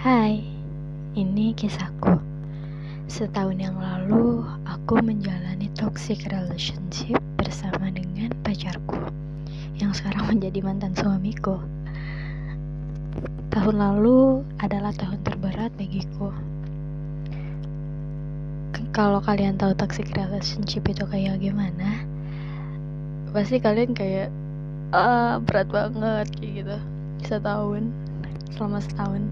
Hai, ini kisahku. Setahun yang lalu, aku menjalani toxic relationship bersama dengan pacarku yang sekarang menjadi mantan suamiku. Tahun lalu adalah tahun terberat bagiku. Kalau kalian tahu toxic relationship itu kayak gimana, pasti kalian kayak ah berat banget kayak gitu. Setahun, selama setahun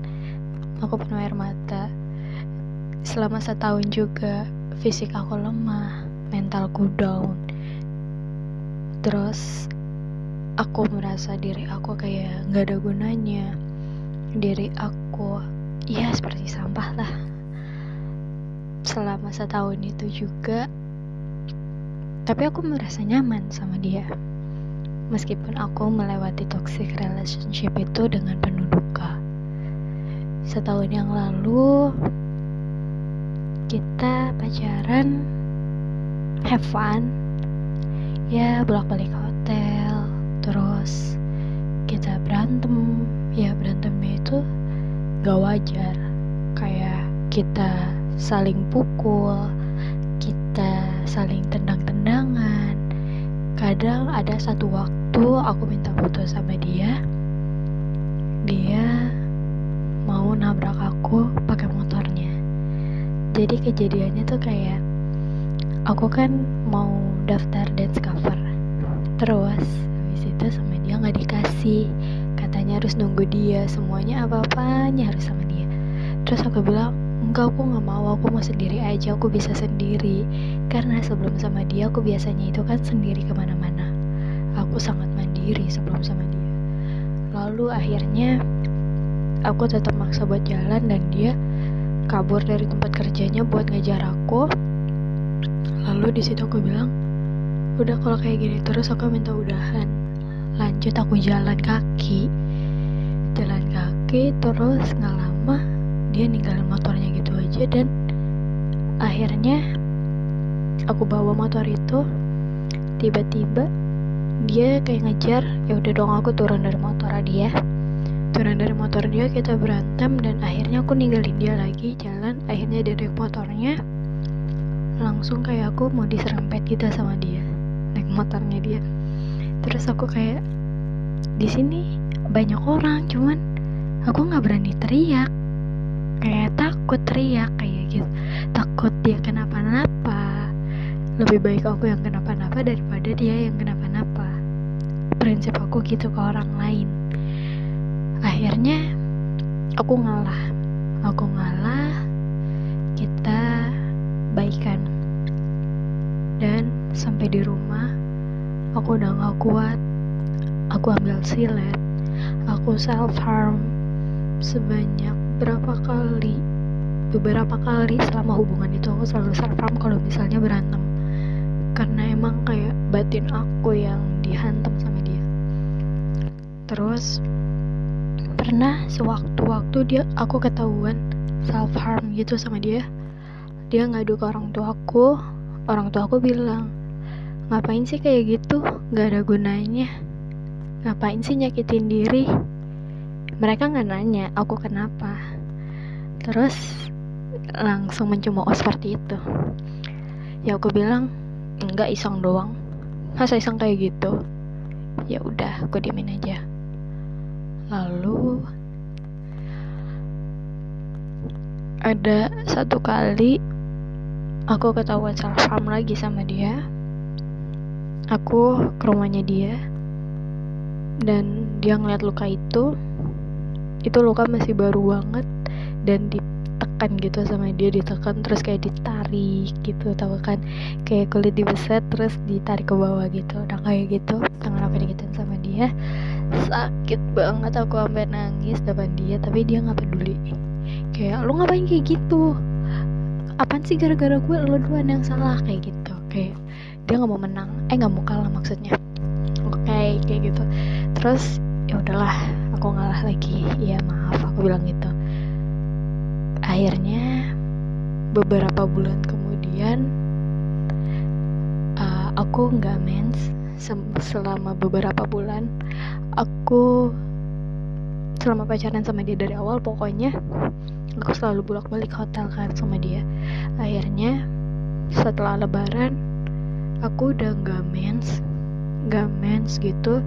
aku penuh air mata. Selama setahun juga fisik aku lemah mentalku down. Terus aku merasa diri aku kayak nggak ada gunanya. Diri aku ya seperti sampah lah. Selama setahun itu juga tapi aku merasa nyaman sama dia. Meskipun aku melewati toxic relationship itu dengan penuh duka setahun yang lalu kita pacaran have fun. Ya bolak-balik hotel terus kita berantem. Ya berantemnya itu gak wajar. Kayak kita saling pukul kita saling tendang-tendangan. Kadang ada satu waktu aku minta foto sama dia dia aku pakai motornya. Jadi kejadiannya tuh kayak aku kan mau daftar dance cover. Terus habis itu sama dia nggak dikasih. Katanya harus nunggu dia. Semuanya apa-apanya harus sama dia. Terus aku bilang enggak aku nggak mau. Aku mau sendiri aja. Aku bisa sendiri. Karena sebelum sama dia aku biasanya itu kan sendiri ke mana-mana. Aku sangat mandiri sebelum sama dia. Lalu akhirnya aku tetap maksa buat jalan dan dia kabur dari tempat kerjanya buat ngejar aku. Lalu di situ aku bilang udah kalau kayak gini terus aku minta udahan. Lanjut aku jalan kaki. Jalan kaki terus nggak lama dia ninggalin motornya gitu aja dan akhirnya aku bawa motor itu. Tiba-tiba dia kayak ngejar ya udah dong aku turun dari motor dia turun dari motor dia kita berantem dan akhirnya aku ninggalin dia lagi jalan. Akhirnya dari motornya langsung kayak aku mau diserempet gitu sama dia naik motornya dia. Terus aku kayak di sini banyak orang cuman aku nggak berani teriak. Kayak takut teriak kayak gitu. Takut dia kenapa-napa. Lebih baik aku yang kenapa-napa daripada dia yang kenapa-napa. Prinsip aku gitu ke orang lain akhirnya aku ngalah. Aku ngalah kita baikan. Dan sampai di rumah aku udah gak kuat. Aku ambil silet. Aku self harm sebanyak berapa kali beberapa kali selama hubungan itu aku selalu self harm kalau misalnya berantem. Karena emang kayak batin aku yang dihantam sama dia. Terus pernah sewaktu-waktu dia aku ketahuan self harm gitu sama dia. Dia ngadu ke orang tua aku orang tua aku bilang ngapain sih kayak gitu? Nggak ada gunanya. Ngapain sih nyakitin diri? Mereka nggak nanya aku kenapa. Terus langsung mencemooh seperti itu. Ya aku bilang enggak iseng doang. Masa iseng kayak gitu? Ya udah aku diemin aja lalu ada satu kali aku ketahuan salah paham lagi sama dia. Aku ke rumahnya dia dan dia ngeliat luka itu. Itu luka masih baru banget dan ditekan gitu sama dia ditekan terus kayak ditarik gitu tahu kan? Kayak kulit dibeset terus ditarik ke bawah gitu udah kayak gitu tangan aku dikitin sama dia sakit banget aku sampai nangis depan dia tapi dia nggak peduli. Kayak lu ngapain kayak gitu? Apaan sih gara-gara gue? Lo duluan yang salah kayak gitu. Kayak dia nggak mau menang. Eh nggak mau kalah maksudnya. Oke okay, kayak gitu. Terus ya udahlah aku ngalah lagi. Ya maaf aku bilang gitu. Akhirnya beberapa bulan kemudian uh, aku nggak mens selama beberapa bulan aku selama pacaran sama dia dari awal pokoknya aku selalu bolak balik hotel kan sama dia. Akhirnya setelah lebaran aku udah gak mens gak mens gitu.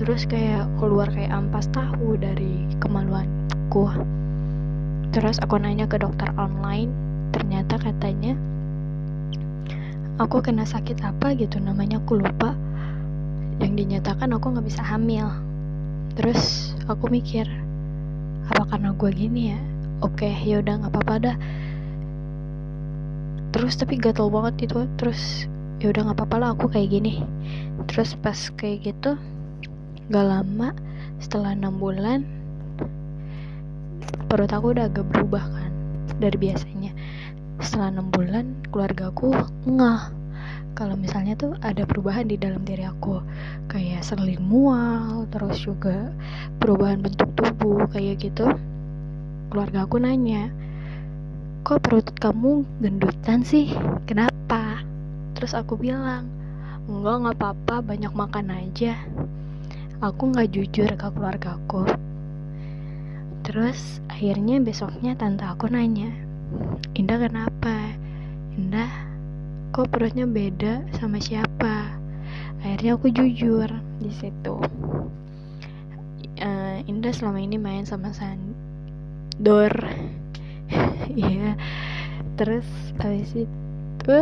Terus kayak keluar kayak ampas tahu dari kemaluanku. Terus aku nanya ke dokter online ternyata katanya aku kena sakit apa gitu namanya aku lupa yang dinyatakan aku nggak bisa hamil. Terus aku mikir apa karena gue gini ya? Oke ya udah nggak apa-apa dah. Terus tapi gatel banget itu terus ya udah nggak apa-apa lah aku kayak gini. Terus pas kayak gitu gak lama setelah enam bulan perut aku udah agak berubah kan dari biasanya. Setelah enam bulan keluarga aku ngeh kalau misalnya tuh ada perubahan di dalam diri aku kayak sering mual terus juga perubahan bentuk tubuh kayak gitu keluarga aku nanya kok perut kamu gendutan sih? Kenapa? Terus aku bilang enggak nggak apa-apa banyak makan aja. Aku nggak jujur ke keluarga aku. Terus akhirnya besoknya tante aku nanya Indah kenapa? Indah kok perutnya beda sama siapa? Akhirnya aku jujur di situ. Uh, Indah selama ini main sama Sandor. Iya. Terus habis itu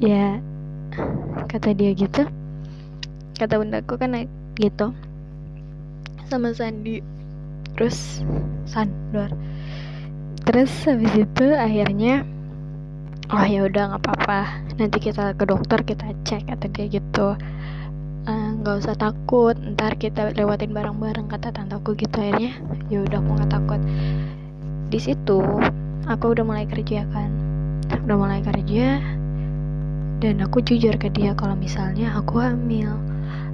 ya kata dia gitu. Kata bundaku kan gitu sama Sandi. Terus Sandor terus habis itu akhirnya oh ya udah nggak apa-apa. Nanti kita ke dokter kita cek atau dia gitu. Eh, nggak usah takut. Ntar kita lewatin bareng-bareng kata tanteku gitu akhirnya. Ya udah aku nggak takut. Di situ aku udah mulai kerja kan. Udah mulai kerja dan aku jujur ke dia kalau misalnya aku hamil.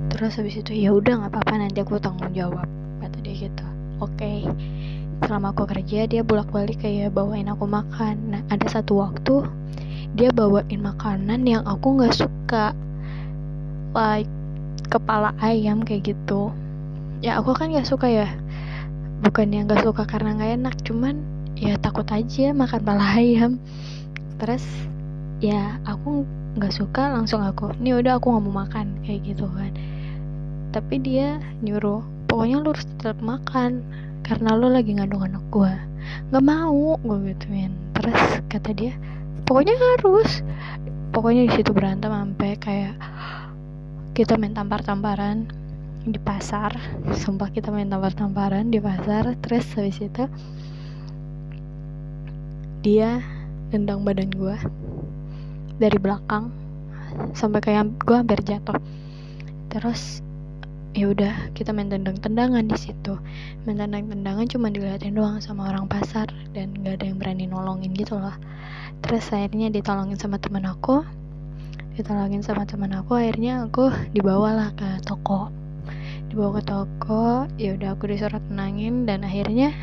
Terus habis itu ya udah nggak apa-apa nanti aku tanggung jawab kata dia gitu. Oke. okay selama aku kerja dia bolak-balik kayak bawain aku makan. Nah ada satu waktu dia bawain makanan yang aku nggak suka. Like kepala ayam kayak gitu. Ya aku kan nggak suka ya. Bukan yang nggak suka karena nggak enak cuman ya takut aja makan kepala ayam. Terus ya aku nggak suka langsung aku ini udah aku nggak mau makan kayak gitu kan. Tapi dia nyuruh pokoknya lu harus tetap makan karena lo lagi ngandung anak gue nggak mau gue gituin. Terus kata dia pokoknya harus. Pokoknya di situ berantem sampai kayak kita main tampar-tamparan di pasar. Sumpah kita main tampar-tamparan di pasar. Terus habis itu dia nendang badan gue dari belakang sampai kayak gue hampir jatuh. Terus ya udah kita main tendang-tendangan di situ. Main tendang-tendangan cuma dilihatin doang sama orang pasar dan nggak ada yang berani nolongin gitu loh. Terus akhirnya ditolongin sama teman aku ditolongin sama teman aku akhirnya aku dibawalah ke toko. Dibawa ke toko ya udah aku disuruh tenangin dan akhirnya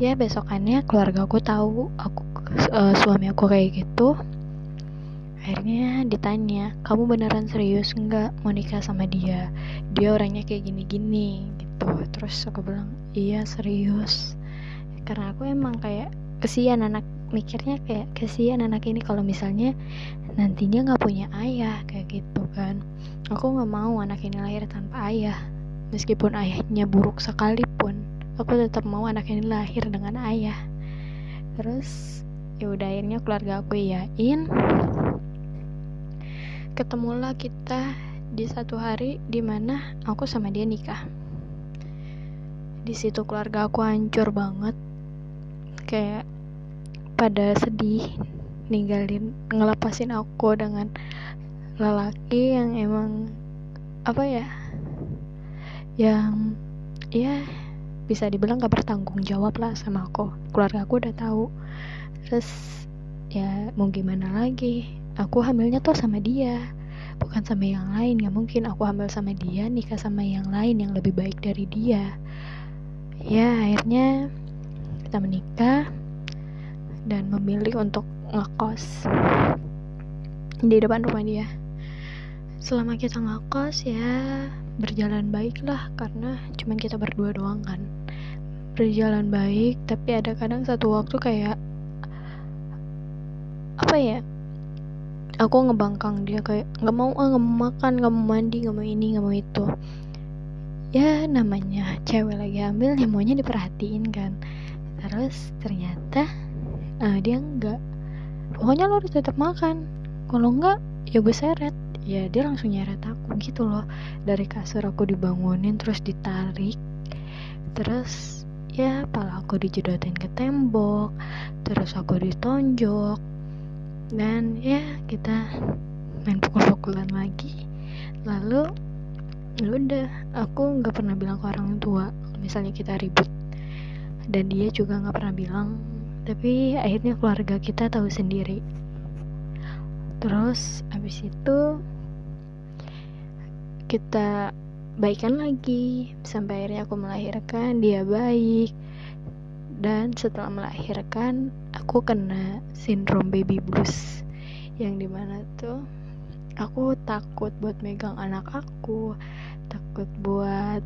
ya besokannya keluarga aku tahu aku uh, suami aku kayak gitu akhirnya ditanya kamu beneran serius nggak mau nikah sama dia? Dia orangnya kayak gini-gini gitu. Terus aku bilang iya serius. Karena aku emang kayak kesian anak mikirnya kayak kesian anak ini kalau misalnya nantinya nggak punya ayah kayak gitu kan. Aku nggak mau anak ini lahir tanpa ayah meskipun ayahnya buruk sekalipun. Aku tetap mau anak ini lahir dengan ayah. Terus ya udah akhirnya keluarga aku iyain ketemulah kita di satu hari di mana aku sama dia nikah. Di situ keluarga aku hancur banget. Kayak pada sedih ninggalin ngelepasin aku dengan lelaki yang emang apa ya yang ya bisa dibilang gak bertanggung jawab lah sama aku. Keluarga aku udah tahu. Terus ya mau gimana lagi aku hamilnya tuh sama dia bukan sama yang lain. Ya mungkin aku hamil sama dia nikah sama yang lain yang lebih baik dari dia. Ya akhirnya kita menikah dan memilih untuk ngekos di depan rumah dia. Selama kita ngekos ya berjalan baik lah karena cuman kita berdua doang kan. Berjalan baik tapi ada kadang satu waktu kayak apa ya aku ngebangkang dia kayak nggak mau ah nggak mau makan nggak mau mandi nggak mau ini nggak mau itu. Ya namanya cewek lagi hamil ya maunya diperhatiin kan. Terus ternyata uh, dia nggak. Pokoknya lo harus tetap makan. Kalau enggak ya gue seret. Ya dia langsung nyeret aku gitu loh. Dari kasur aku dibangunin terus ditarik. Terus ya pala aku dijedotin ke tembok. Terus aku ditonjok dan ya kita main pukul-pukulan lagi. Lalu ya udah aku nggak pernah bilang ke orang tua misalnya kita ribut. Dan dia juga nggak pernah bilang. Tapi akhirnya keluarga kita tahu sendiri. Terus abis itu kita baikan lagi. Sampai akhirnya aku melahirkan dia baik. Dan setelah melahirkan aku kena sindrom baby blues yang di mana tuh aku takut buat megang anak aku takut buat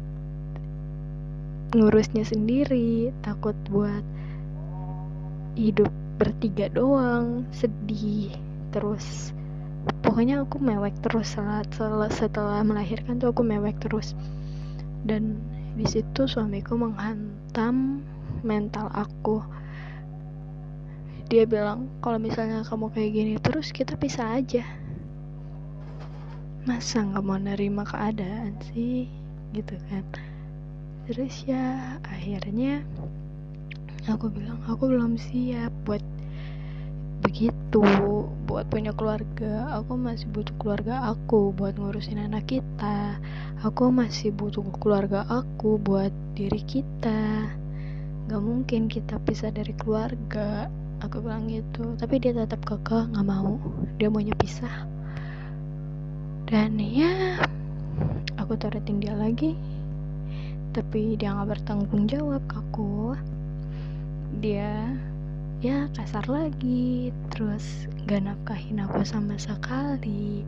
ngurusnya sendiri takut buat hidup bertiga doang sedih terus. Pokoknya aku mewek terus setelah, setelah, setelah melahirkan tuh aku mewek terus. Dan di situ suamiku menghantam mental aku dia bilang kalau misalnya kamu kayak gini terus kita pisah aja. Masa nggak mau nerima keadaan sih? Gitu kan. Terus ya akhirnya aku bilang aku belum siap buat begitu buat punya keluarga. Aku masih butuh keluarga aku buat ngurusin anak kita. Aku masih butuh keluarga aku buat diri kita. Gak mungkin kita pisah dari keluarga aku bilang gitu tapi dia tetap kekeh gak mau. Dia maunya pisah. Dan ya aku tarutin dia lagi. Tapi dia gak bertanggung jawab ke aku. Dia ya kasar lagi. Terus gak nafkahin aku sama sekali.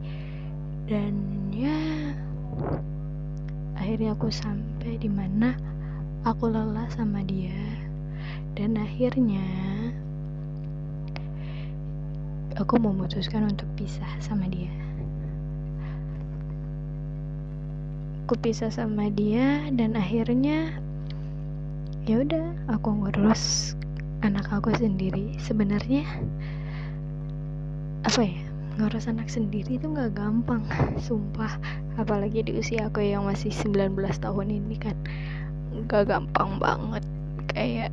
Dan ya akhirnya aku sampai di mana aku lelah sama dia. Dan akhirnya aku memutuskan untuk pisah sama dia. Aku pisah sama dia dan akhirnya ya udah aku ngurus anak aku sendiri. Sebenarnya apa ya ngurus anak sendiri itu nggak gampang sumpah. Apalagi di usia aku yang masih 19 tahun ini kan nggak gampang banget. Kayak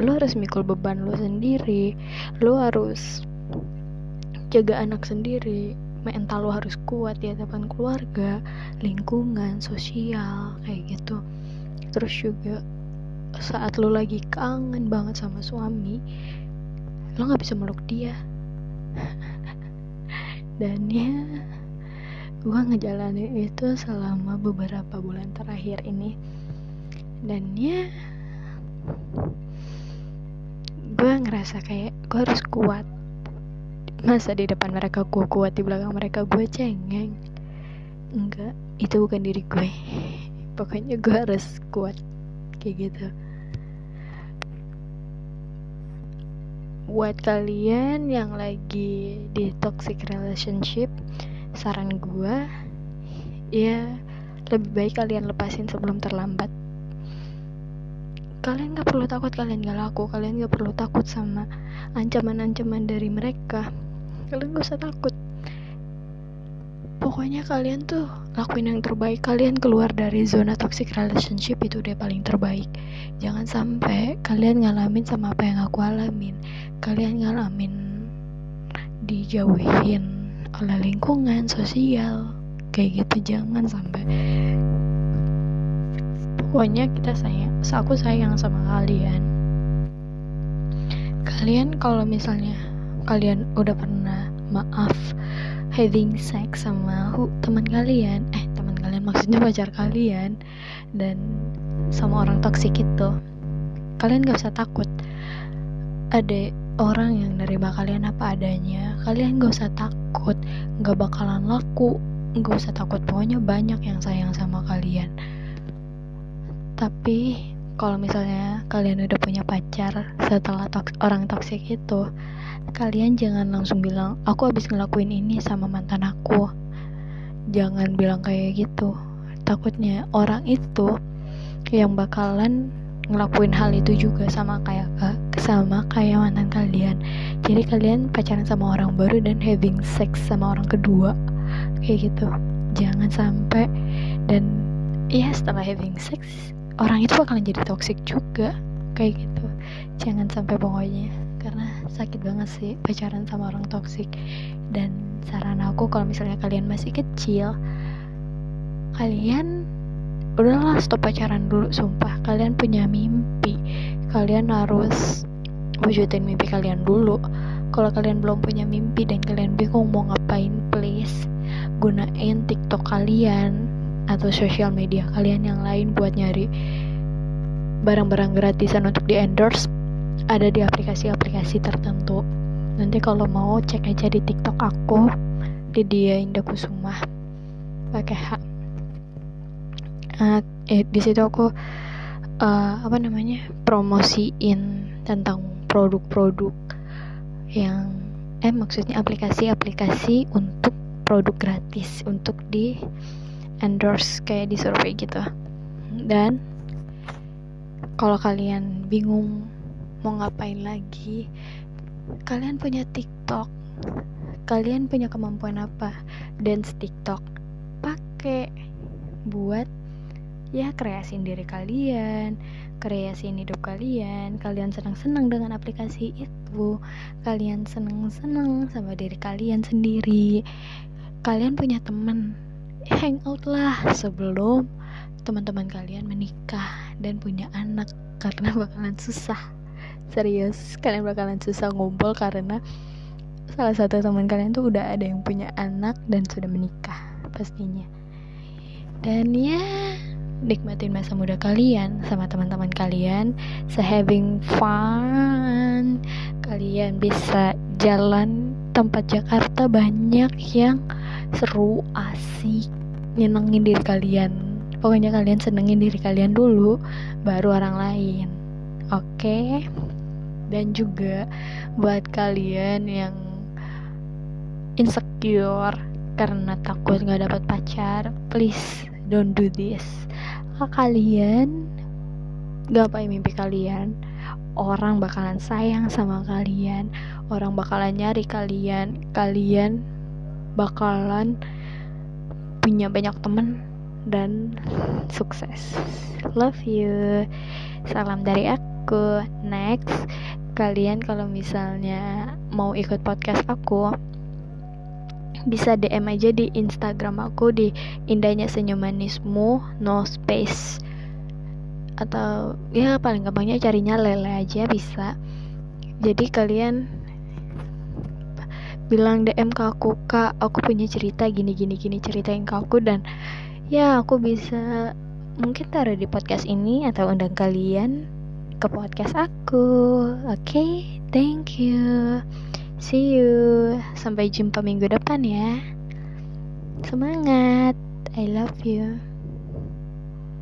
lo harus mikul beban lo sendiri. Lo harus jaga anak sendiri. Mental lo harus kuat di hadapan keluarga lingkungan sosial kayak gitu. Terus juga saat lo lagi kangen banget sama suami lo nggak bisa meluk dia. Dan ya gue ngejalanin itu selama beberapa bulan terakhir ini. Dan ya gue ngerasa kayak gue harus kuat masa di depan mereka gue kuat di belakang mereka gue cengeng? Enggak itu bukan diri gue. Pokoknya gue harus kuat kayak gitu. Buat kalian yang lagi di toxic relationship saran gue ya lebih baik kalian lepasin sebelum terlambat. Kalian gak perlu takut kalian gak laku kalian gak perlu takut sama ancaman-ancaman dari mereka kalian gak usah takut. Pokoknya kalian tuh lakuin yang terbaik. Kalian keluar dari zona toxic relationship itu udah paling terbaik. Jangan sampai kalian ngalamin sama apa yang aku alamin. Kalian ngalamin dijauhin oleh lingkungan sosial. Kayak gitu jangan sampai. Pokoknya kita sayang aku sayang sama kalian. Kalian kalau misalnya kalian udah pernah maaf having sex sama teman kalian? Eh teman kalian maksudnya pacar kalian dan sama orang toksik itu. Kalian gak usah takut. Ada orang yang nerima kalian apa adanya kalian gak usah takut. Gak bakalan laku. Gak usah takut. Pokoknya banyak yang sayang sama kalian. Tapi kalau misalnya kalian udah punya pacar setelah toks orang toksik itu kalian jangan langsung bilang aku habis ngelakuin ini sama mantan aku. Jangan bilang kayak gitu. Takutnya orang itu yang bakalan ngelakuin hal itu juga sama kayak sama kayak mantan kalian. Jadi kalian pacaran sama orang baru dan having sex sama orang kedua. Kayak gitu. Jangan sampai dan ya setelah having sex orang itu bakalan jadi toxic juga kayak gitu. Jangan sampai pokoknya karena sakit banget sih pacaran sama orang toxic. Dan saran aku kalau misalnya kalian masih kecil kalian udahlah stop pacaran dulu sumpah. Kalian punya mimpi. Kalian harus wujudin mimpi kalian dulu. Kalau kalian belum punya mimpi dan kalian bingung mau ngapain please gunain tiktok kalian atau sosial media kalian yang lain buat nyari barang-barang gratisan untuk di endorse ada di aplikasi-aplikasi tertentu. Nanti kalau mau cek aja di tiktok aku di dia Indah Kusuma pakai hak uh, eh, di situ aku uh, apa namanya promosiin tentang produk-produk yang eh maksudnya aplikasi-aplikasi untuk produk gratis untuk di endorse kayak di survei gitu. Dan kalau kalian bingung mau ngapain lagi kalian punya TikTok. Kalian punya kemampuan apa? Dance TikTok. Pakai buat ya kreasiin diri kalian kreasiin hidup kalian. Kalian senang-senang dengan aplikasi itu. Kalian senang-senang sama diri kalian sendiri. Kalian punya teman hangout lah sebelum teman-teman kalian menikah dan punya anak. Karena bakalan susah. Serius kalian bakalan susah ngumpul karena salah satu teman kalian tuh udah ada yang punya anak dan sudah menikah pastinya. Dan ya nikmatin masa muda kalian sama teman-teman kalian. Se-having fun kalian bisa jalan tempat Jakarta banyak yang seru asik nyenengin diri kalian. Pokoknya kalian senengin diri kalian dulu baru orang lain. Oke? Okay? dan juga buat kalian yang insecure karena takut nggak dapat pacar please don't do this. Kalian gapai mimpi kalian orang bakalan sayang sama kalian orang bakalan nyari kalian kalian bakalan punya banyak temen dan sukses. Love you. Salam dari aku. Next kalian kalau misalnya mau ikut podcast aku bisa DM aja di Instagram aku di indahnya senyumanismu no space atau ya paling gampangnya carinya lele aja bisa jadi kalian bilang DM ke aku kak aku punya cerita gini gini gini ceritain ke aku dan ya aku bisa mungkin taruh di podcast ini atau undang kalian ke podcast aku oke okay? thank you See you. Sampai jumpa minggu depan ya. Semangat. I love you.